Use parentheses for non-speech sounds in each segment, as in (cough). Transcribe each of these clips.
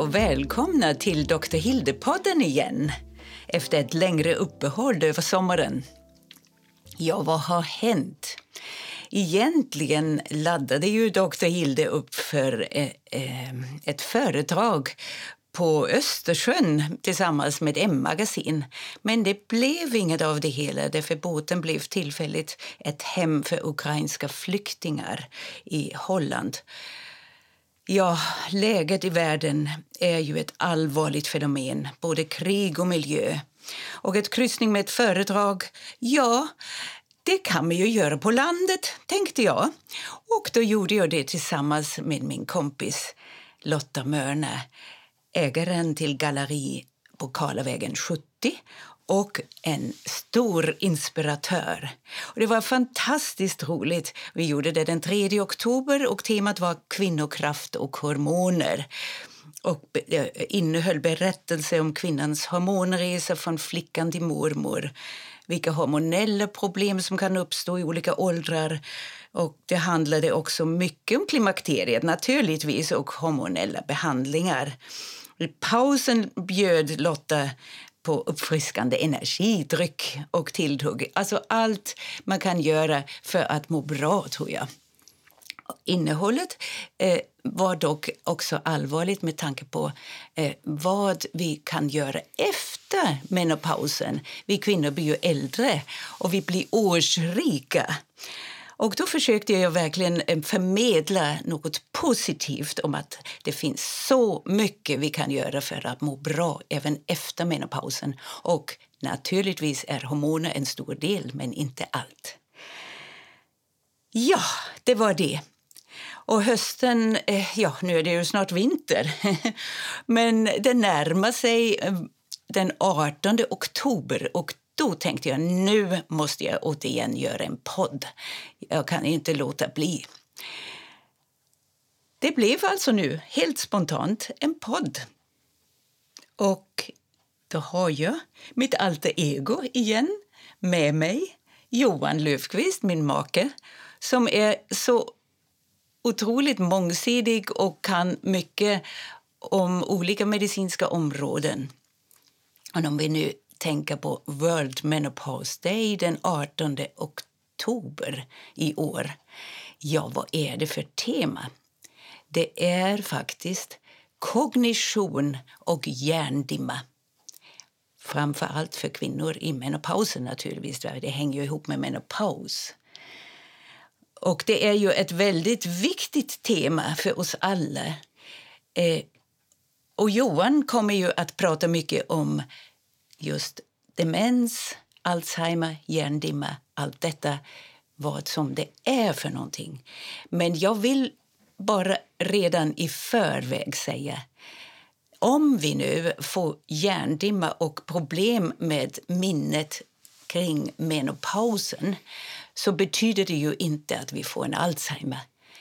och välkomna till Dr. Hilde-podden igen efter ett längre uppehåll över sommaren. Ja, vad har hänt? Egentligen laddade ju Dr. Hilde upp för eh, eh, ett föredrag på Östersjön tillsammans med M-magasin. Men det blev inget av det hela därför båten blev tillfälligt ett hem för ukrainska flyktingar i Holland. Ja, läget i världen är ju ett allvarligt fenomen, både krig och miljö. Och ett kryssning med ett företag, ja, det kan man ju göra på landet, tänkte jag. Och då gjorde jag det tillsammans med min kompis Lotta Mörne, ägaren till galleri på Karlavägen 70 och en stor inspiratör. Och det var fantastiskt roligt. Vi gjorde det den 3 oktober och temat var kvinnokraft och hormoner och eh, innehöll berättelser om kvinnans hormonresa från flickan till mormor vilka hormonella problem som kan uppstå i olika åldrar. Och det handlade också mycket om klimakteriet naturligtvis och hormonella behandlingar. I pausen bjöd Lotta på uppfriskande energidryck och tilltugg. Alltså allt man kan göra för att må bra, tror jag. Innehållet eh, var dock också allvarligt med tanke på eh, vad vi kan göra efter menopausen. Vi kvinnor blir ju äldre och vi blir årsrika. Och då försökte jag verkligen eh, förmedla något positivt om att det finns så mycket vi kan göra för att må bra även efter menopausen. Och naturligtvis är hormoner en stor del, men inte allt. Ja, det var det. Och hösten, eh, ja nu är det ju snart vinter, (laughs) men det närmar sig eh, den 18 oktober och då tänkte jag nu måste jag återigen göra en podd. Jag kan inte låta bli. Det blev alltså nu, helt spontant, en podd. Och då har jag mitt alter ego igen med mig. Johan Löfqvist, min make, som är så otroligt mångsidig och kan mycket om olika medicinska områden. Och om vi nu tänka på World Menopause Day den 18 oktober i år. Ja, vad är det för tema? Det är faktiskt kognition och hjärndimma. Framför allt för kvinnor i menopausen naturligtvis. Det hänger ju ihop med menopaus. Och det är ju ett väldigt viktigt tema för oss alla. Eh, och Johan kommer ju att prata mycket om just demens, Alzheimer, hjärndimma, allt detta, vad som det är för någonting. Men jag vill bara redan i förväg säga om vi nu får hjärndimma och problem med minnet kring menopausen så betyder det ju inte att vi får en Alzheimer.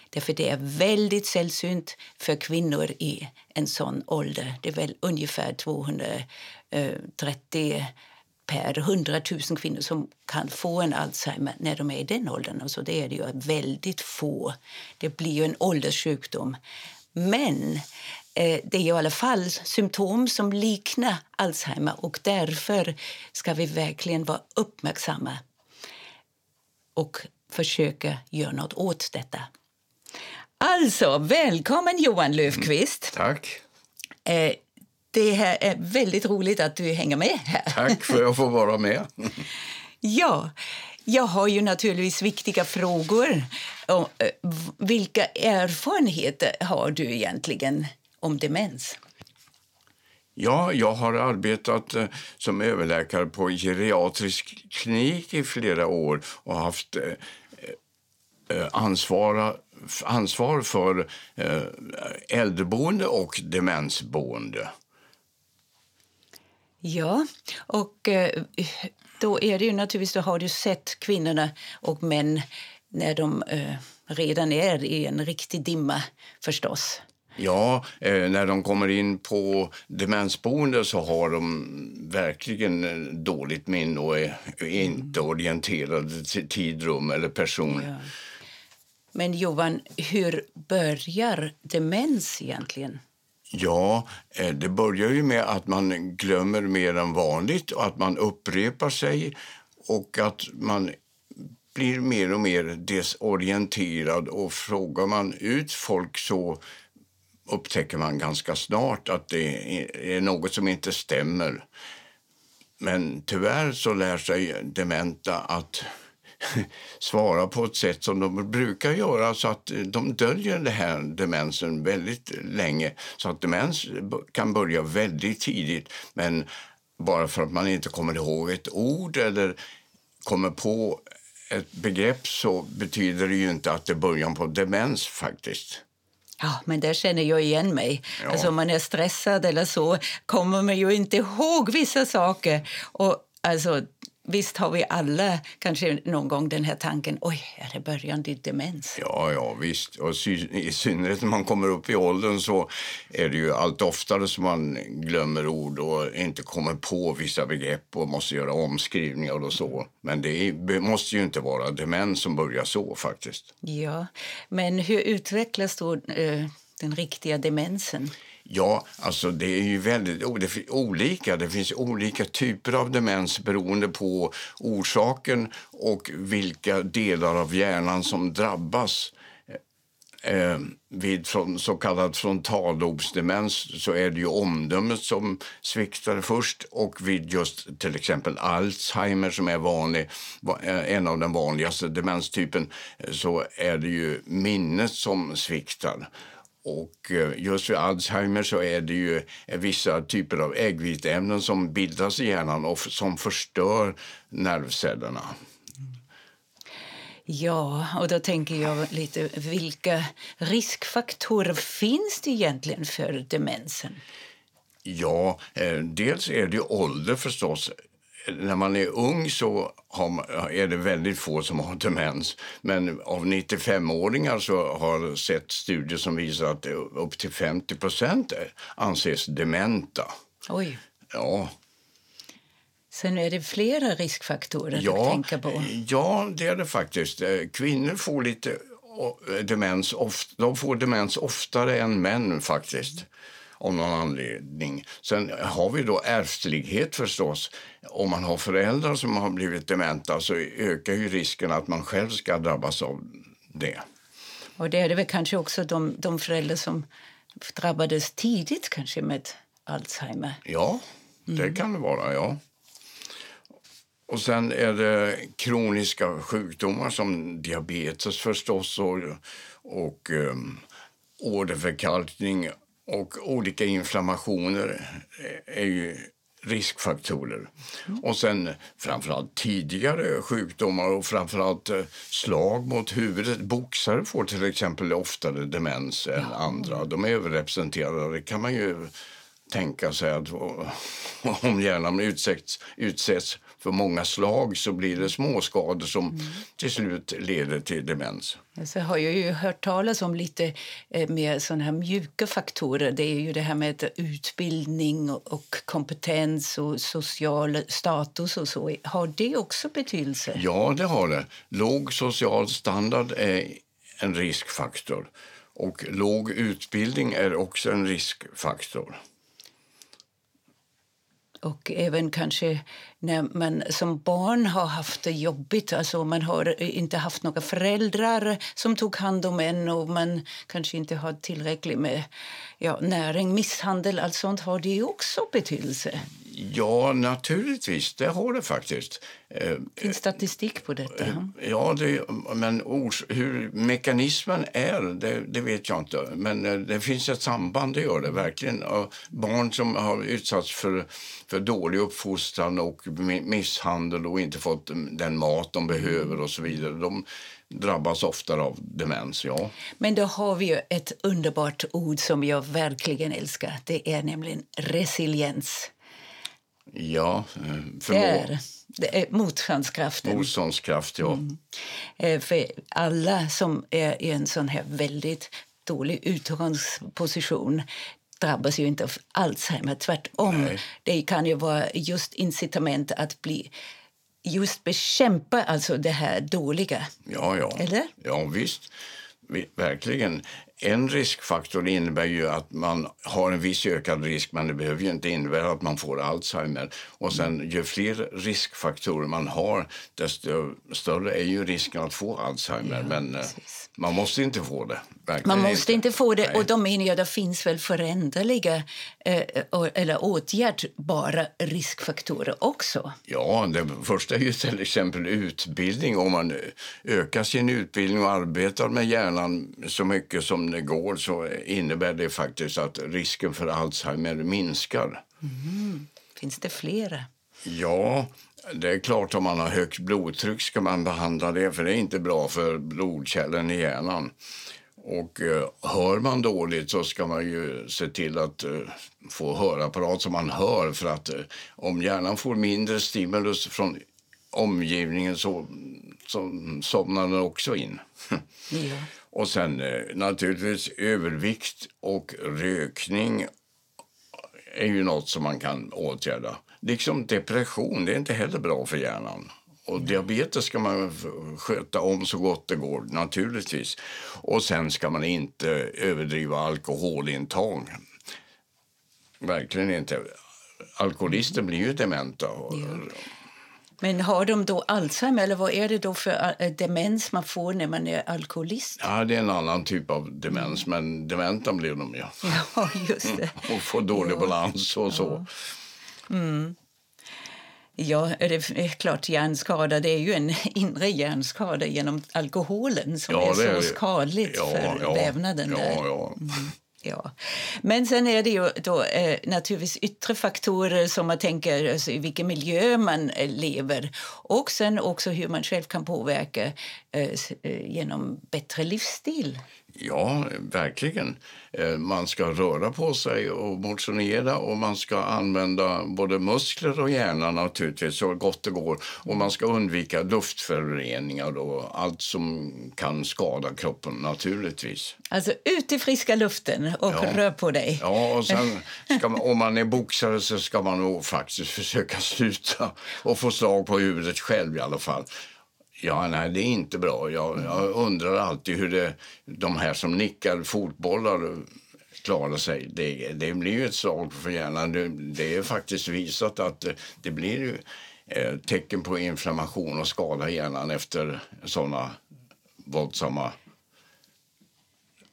Därför det är väldigt sällsynt för kvinnor i en sån ålder. Det är väl ungefär 230 per 100 000 kvinnor som kan få en Alzheimer när de är i den åldern. Och så det är det ju väldigt få. Det blir ju en ålderssjukdom. Men eh, det är i alla fall symptom som liknar Alzheimer och därför ska vi verkligen vara uppmärksamma och försöka göra något åt detta. Alltså, välkommen Johan Löfqvist. Mm, tack. Eh, det här är väldigt roligt att du hänger med här. Tack för att jag får vara med. ja, jag har ju naturligtvis viktiga frågor. Eh, vilka erfarenheter har du egentligen om demens? Ja, jag har arbetat eh, som överläkare på geriatrisk klinik i flera år och haft eh, ansvara, ansvar för äldreboende och demensboende. Ja, och då är det ju naturligtvis, då har du sett kvinnorna och män när de redan är i en riktig dimma förstås. Ja, eh, när de kommer in på demensboende så har de verkligen eh, dåligt minne och är inte orienterade till tid, rum eller person. Ja. Men Johan, hur börjar demens egentligen? Ja, eh, det börjar ju med att man glömmer mer än vanligt och att man upprepar sig och att man blir mer och mer desorienterad och frågar man ut folk så upptäcker man ganska snart att det är något som inte stämmer. Men tyvärr så lär sig dementa att (laughs) svara på ett sätt som de brukar göra så att de döljer det här demensen väldigt länge. Så att demens kan börja väldigt tidigt men bara för att man inte kommer ihåg ett ord eller kommer på ett begrepp så betyder det ju inte att det är början på demens faktiskt. Ja, men där känner jag igen mig. Ja. Alltså, om man är stressad eller så kommer man ju inte ihåg vissa saker. Och alltså, Visst har vi alla kanske någon gång den här tanken oj, är det början till demens? Ja, ja visst. Och i synnerhet när man kommer upp i åldern så är det ju allt oftare som man glömmer ord och inte kommer på vissa begrepp och måste göra omskrivningar och så. Men det måste ju inte vara demens som börjar så faktiskt. Ja, men hur utvecklas då eh, den riktiga demensen? Ja, alltså det är ju väldigt olika. Det finns olika typer av demens beroende på orsaken och vilka delar av hjärnan som drabbas. Eh, eh vid så kallad frontallobsdemens så är det ju omdömet som sviktar först och vid just till exempel Alzheimer som är vanlig, eh, en av den vanligaste demenstypen eh, så är det ju minnet som sviktar. Och eh, just vid Alzheimer så är det ju vissa typer av äggviteämnen som bildas i hjärnan och som förstör nervcellerna. Ja, och då tänker jag lite vilka riskfaktorer finns det egentligen för demensen? Ja, eh, dels är det ålder förstås när man är ung så har, är det väldigt få som har demens. Men av 95-åringar så har sett studier som visar att upp till 50 procent anses dementa. Oj. Ja. Sen är det flera riskfaktorer ja, att tänka på. Ja, det är det faktiskt. Eh, kvinnor får lite demens, de får demens oftare än män faktiskt av någon anledning. Sen har vi då ärftlighet förstås. Om man har föräldrar som har blivit dementa så ökar ju risken att man själv ska drabbas av det. Och det är det väl kanske också de, de föräldrar som drabbades tidigt kanske med Alzheimer? Ja, det mm. kan det vara, ja. Och sen är det kroniska sjukdomar som diabetes förstås och, och um, åderförkalkning och olika inflammationer är ju riskfaktorer. Mm. Och sen framförallt tidigare sjukdomar och framförallt eh, slag mot huvudet. Boxare får till exempel oftare demens än ja. andra. De är överrepresenterade. Det kan man ju tänka sig att (laughs) om hjärnan utsätts, utsätts för många slag så blir det småskador som mm. till slut leder till demens. Så har jag ju hört talas om lite eh, mer såna här mjuka faktorer. Det är ju det här med utbildning och kompetens och social status och så. Har det också betydelse? Ja, det har det. Låg social standard är en riskfaktor och låg utbildning är också en riskfaktor och även kanske när man som barn har haft det jobbigt. Alltså man har inte haft några föräldrar som tog hand om en och man kanske inte har tillräckligt med ja, näring, misshandel, allt sånt. Har det också betydelse? Ja, naturligtvis. Det har det faktiskt. Eh, Finns statistik på detta? Eh, ja, det, men ors, hur mekanismen är, det, det, vet jag inte. Men eh, det finns ett samband, det gör det verkligen. Barn som har utsatts för, för dålig uppfostran och misshandel och inte fått den mat de behöver och så vidare. De, drabbas oftare av demens. Ja. Men då har vi ju ett underbart ord som jag verkligen älskar. Det är nämligen resiliens. Ja, eh, förmå... Det är motståndskraften. Motståndskraft, ja. Mm. Eh, för alla som är i en sån här väldigt dålig utgångsposition drabbas ju inte av Alzheimer. Tvärtom. Nej. Det kan ju vara just incitament att bli just bekämpa alltså det här dåliga. Ja, ja. Eller? Ja, visst. Verkligen. En riskfaktor innebär ju att man har en viss ökad risk men det behöver ju inte innebära att man får Alzheimer. Och sen ju fler riskfaktorer man har desto större är ju risken att få Alzheimer. Ja, men eh, precis. Man måste inte få det. Man måste inte, inte få det. Nej. Och då menar jag det finns väl föränderliga eh, eller åtgärdbara riskfaktorer också? Ja, det första är ju till exempel utbildning. Om man ökar sin utbildning och arbetar med hjärnan så mycket som det går så innebär det faktiskt att risken för Alzheimer minskar. Mm. Finns det flera? Ja, det är klart om man har högt blodtryck ska man behandla det för det är inte bra för blodkärlen i hjärnan. Och eh, hör man dåligt så ska man ju se till att eh, få hörapparat så man hör för att eh, om hjärnan får mindre stimulus från omgivningen så, så somnar den också in. Ja. och sen eh, naturligtvis övervikt och rökning är ju något som man kan åtgärda. Liksom depression, det är inte heller bra för hjärnan. Och diabetes ska man sköta om så gott det går, naturligtvis. Och sen ska man inte överdriva alkoholintag. Verkligen inte. Alkoholister blir ju dementa. Ja. Men har de då Alzheimer eller vad är det då för äh, demens man får när man är alkoholist? Ja, det är en annan typ av demens, men dementa blir de ja. Ja, just det. (laughs) och får dålig ja. balans och så. Mm. Ja, det är klart hjärnskada. Det är ju en (laughs) inre hjärnskada genom alkoholen som ja, är så är skadligt ja, för ja, vävnaden. Ja, där. Mm. Ja. Men sen är det ju då, eh, naturligtvis yttre faktorer som man tänker alltså, i vilken miljö man eh, lever och sen också hur man själv kan påverka eh, eh genom bättre livsstil. Ja, verkligen. Eh, man ska röra på sig och motionera och man ska använda både muskler och hjärna naturligtvis så gott det går. Och man ska undvika luftföroreningar och allt som kan skada kroppen naturligtvis. Alltså ut i friska luften och ja. rör på dig. Ja, och sen man, om man är boxare så ska man nog faktiskt försöka sluta och få slag på huvudet själv i alla fall. Ja, nej, det är inte bra. Jag, jag undrar alltid hur det, de här som nickar fotbollar klarar sig. Det, det blir ju ett slag för hjärnan. Det, det är faktiskt visat att det blir ju, eh, tecken på inflammation och skada i hjärnan efter såna våldsamma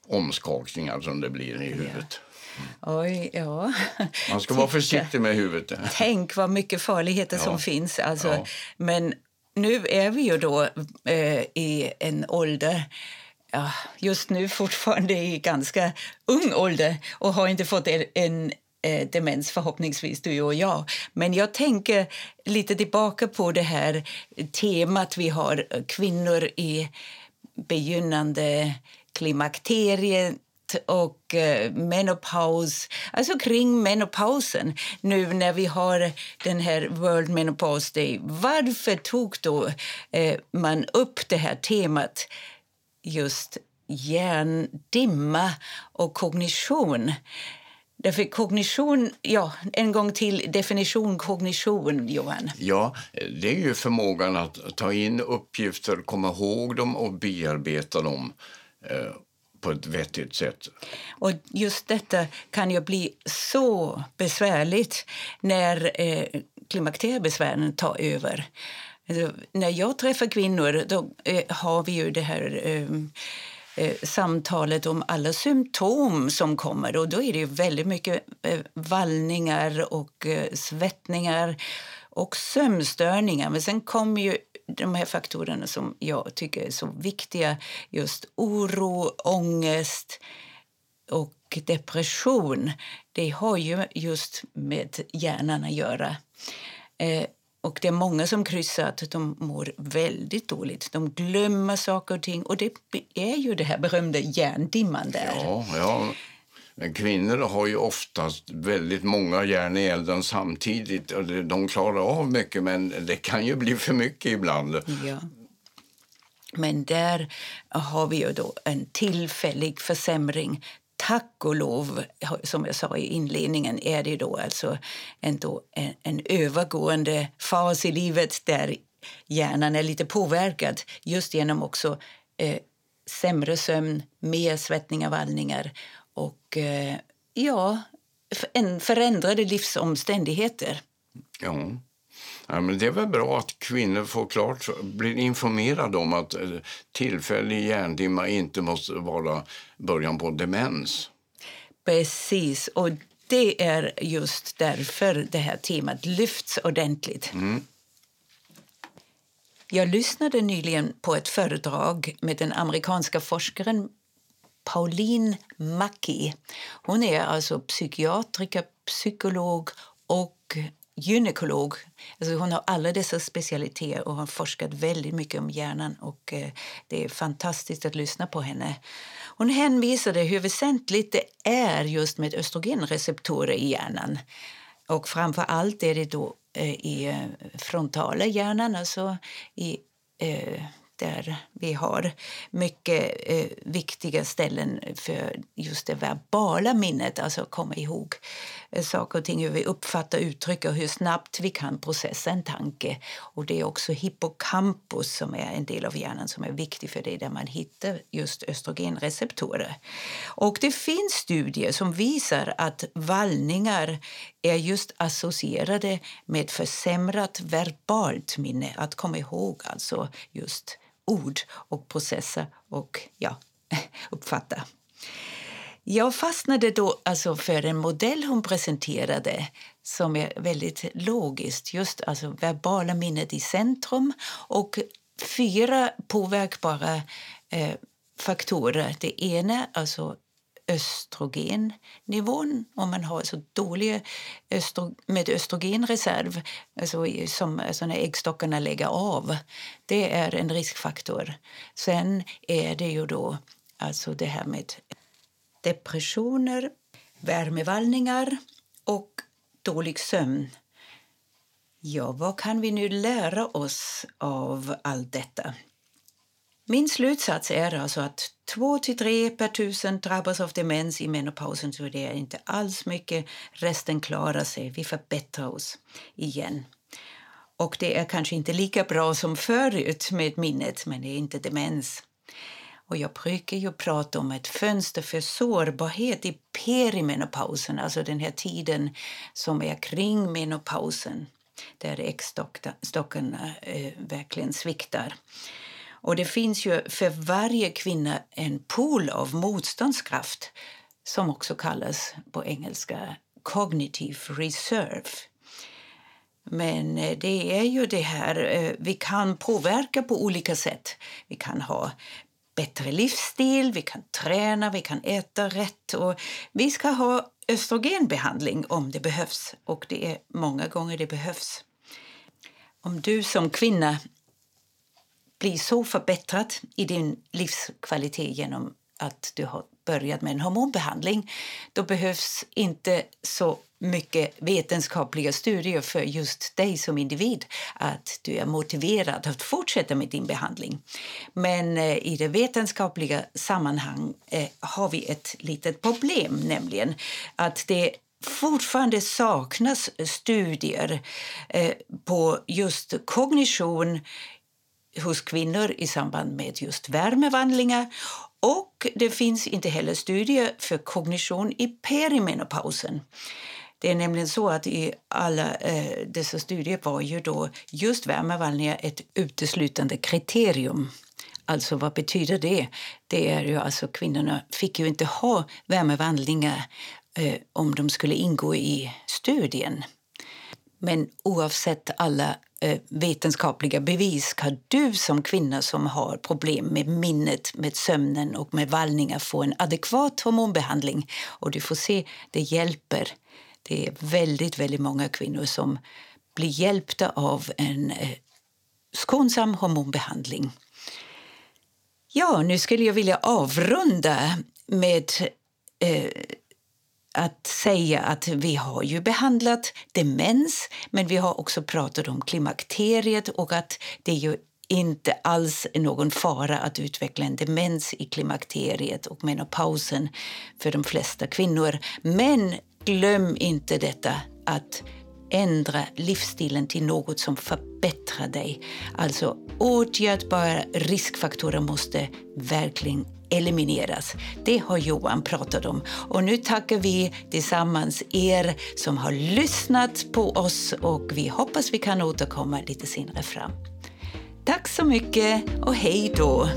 omskakningar som det blir i huvudet. Oj, ja. Man ska vara försiktig med huvudet. Tänk vad mycket farligheter ja. som finns. Alltså, ja. Men nu är vi ju då eh, i en ålder ja, just nu fortfarande i ganska ung ålder och har inte fått en, en eh, demens förhoppningsvis, du och jag. Men jag tänker lite tillbaka på det här temat vi har, eh, kvinnor i begynnande klimakteriet och eh, menopaus, alltså kring menopausen nu när vi har den här World Menopause Day. Varför tog då eh, man upp det här temat just hjärndimma och kognition? Därför kognition, ja, en gång till, definition kognition, Johan. Ja, det är ju förmågan att ta in uppgifter, komma ihåg dem och bearbeta dem. Eh, på ett vettigt sätt. Och just detta kan ju bli så besvärligt när eh, klimakteriebesvären tar över. Alltså, när jag träffar kvinnor då eh, har vi ju det här eh, eh samtalet om alla symptom som kommer. Och Då är det väldigt mycket eh, vallningar och eh, svettningar och sömnstörningar. Men sen kommer ju de här faktorerna som jag tycker är så viktiga. Just oro, ångest och depression. Det har ju just med hjärnan att göra. Eh, och det är många som kryssar att de mår väldigt dåligt. De glömmer saker och ting. Och det är ju det här berömda hjärndimman där. Ja, ja. Men kvinnor har ju oftast väldigt många järn i elden samtidigt. De klarar av mycket, men det kan ju bli för mycket ibland. Ja. Men där har vi ju då en tillfällig försämring. Tack och lov, som jag sa i inledningen, är det då alltså ändå en, en övergående fas i livet där hjärnan är lite påverkad just genom också eh, sämre sömn, mer svettningar, vallningar och eh, ja, en förändrade livsomständigheter. Ja. Ja, men det är väl bra att kvinnor får klart, blir informerade om att eh, tillfällig hjärndimma inte måste vara början på demens. Precis, och det är just därför det här temat lyfts ordentligt. Mm. Jag lyssnade nyligen på ett föredrag med den amerikanska forskaren Pauline Mackie. Hon är alltså psykiatriker, psykolog och gynekolog. Alltså hon har alla dessa specialiteter och har forskat väldigt mycket om hjärnan. Och eh, Det är fantastiskt att lyssna på henne. Hon hänvisade hur väsentligt det är just med östrogenreceptorer i hjärnan. Och framför allt är det då eh, i eh, frontala hjärnan, alltså i eh, där vi har mycket eh, viktiga ställen för just det verbala minnet, alltså att komma ihåg eh, saker och ting, hur vi uppfattar uttryck och hur snabbt vi kan processa en tanke. Och det är också hippocampus som är en del av hjärnan som är viktig för det, där man hittar just östrogenreceptorer. Och det finns studier som visar att vallningar är just associerade med försämrat verbalt minne, att komma ihåg alltså just ord och processa och ja, (laughs) uppfatta. Jag fastnade då alltså för en modell hon presenterade som är väldigt logiskt. Just alltså verbala minnet i centrum och fyra påverkbara eh, faktorer. Det ena alltså östrogennivån. Om man har så dålig östro, med östrogenreserv, alltså som eh, alltså när äggstockarna lägger av, det är en riskfaktor. Sen är det ju då alltså det här med depressioner, värmevallningar och dålig sömn. Ja, vad kan vi nu lära oss av allt detta? Min slutsats är alltså att två till tre per tusen drabbas av demens i menopausen så det är inte alls mycket. Resten klarar sig. Vi förbättrar oss igen. Och det är kanske inte lika bra som förut med minnet, men det är inte demens. Och jag brukar ju prata om ett fönster för sårbarhet i perimenopausen, alltså den här tiden som är kring menopausen, där äggstockarna eh, verkligen sviktar. Och det finns ju för varje kvinna en pool av motståndskraft som också kallas på engelska cognitive reserve. Men eh, det är ju det här, eh, vi kan påverka på olika sätt. Vi kan ha bättre livsstil, vi kan träna, vi kan äta rätt och vi ska ha östrogenbehandling om det behövs och det är många gånger det behövs. Om du som kvinna bli så förbättrad i din livskvalitet genom att du har börjat med en hormonbehandling, då behövs inte så mycket vetenskapliga studier för just dig som individ att du är motiverad att fortsätta med din behandling. Men eh, i det vetenskapliga sammanhang eh, har vi ett litet problem, nämligen att det fortfarande saknas studier eh, på just kognition hos kvinnor i samband med just värmevandlingar och det finns inte heller studier för kognition i perimenopausen. Det är nämligen så att i alla eh, dessa studier var ju då just värmevandlingar ett uteslutande kriterium. Alltså vad betyder det? Det är ju alltså kvinnorna fick ju inte ha värmevandlingar eh, om de skulle ingå i studien. Men oavsett alla eh, vetenskapliga bevis kan du som kvinna som har problem med minnet, med sömnen och med vallningar få en adekvat hormonbehandling. Och du får se, det hjälper. Det är väldigt, väldigt många kvinnor som blir hjälpta av en eh, skonsam hormonbehandling. Ja, nu skulle jag vilja avrunda med eh, att säga att vi har ju behandlat demens men vi har också pratat om klimakteriet och att det är ju inte alls någon fara att utveckla en demens i klimakteriet och menopausen för de flesta kvinnor. Men glöm inte detta att ändra livsstilen till något som förbättrar dig. Alltså åtgärdbara riskfaktorer måste verkligen elimineras. Det har Johan pratat om. Och nu tackar vi tillsammans er som har lyssnat på oss och vi hoppas vi kan återkomma lite senare fram. Tack så mycket och hej då!